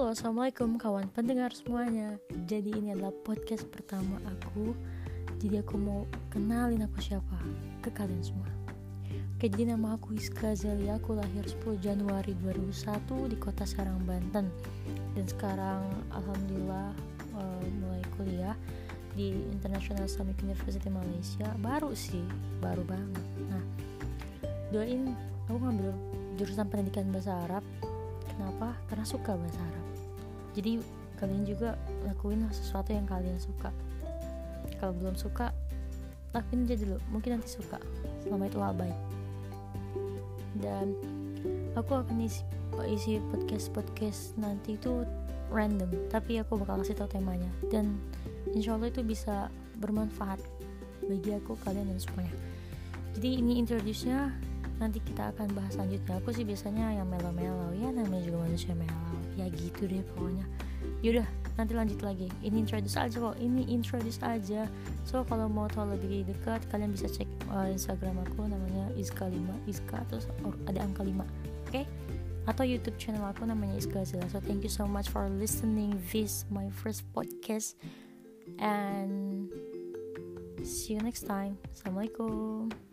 Halo, assalamualaikum kawan pendengar semuanya. Jadi ini adalah podcast pertama aku. Jadi aku mau kenalin aku siapa ke kalian semua. Oke, jadi nama aku Iska Zelia. Aku lahir 10 Januari 2001 di kota Serang, Banten. Dan sekarang alhamdulillah uh, mulai kuliah di International Islamic University Malaysia. Baru sih, baru banget. Nah, doain aku ngambil jurusan pendidikan bahasa Arab Kenapa? Karena suka bahasa Arab. Jadi kalian juga lakuin sesuatu yang kalian suka. Kalau belum suka, lakuin aja dulu. Mungkin nanti suka. Selama itu hal. Dan aku akan isi isi podcast podcast nanti itu random. Tapi aku bakal kasih tahu temanya. Dan insya Allah itu bisa bermanfaat bagi aku, kalian dan semuanya. Jadi ini introduce-nya nanti kita akan bahas selanjutnya. Aku sih biasanya yang melo-melo. Ya namanya juga manusia melo. Ya gitu deh pokoknya. Yaudah nanti lanjut lagi. Ini introduce aja kok. Ini introduce aja. So kalau mau tahu lebih dekat kalian bisa cek uh, instagram aku. Namanya iska 5 iska terus or, ada angka 5 oke? Okay? atau YouTube channel aku namanya Iska Zila. So thank you so much for listening this my first podcast. And see you next time. Assalamualaikum.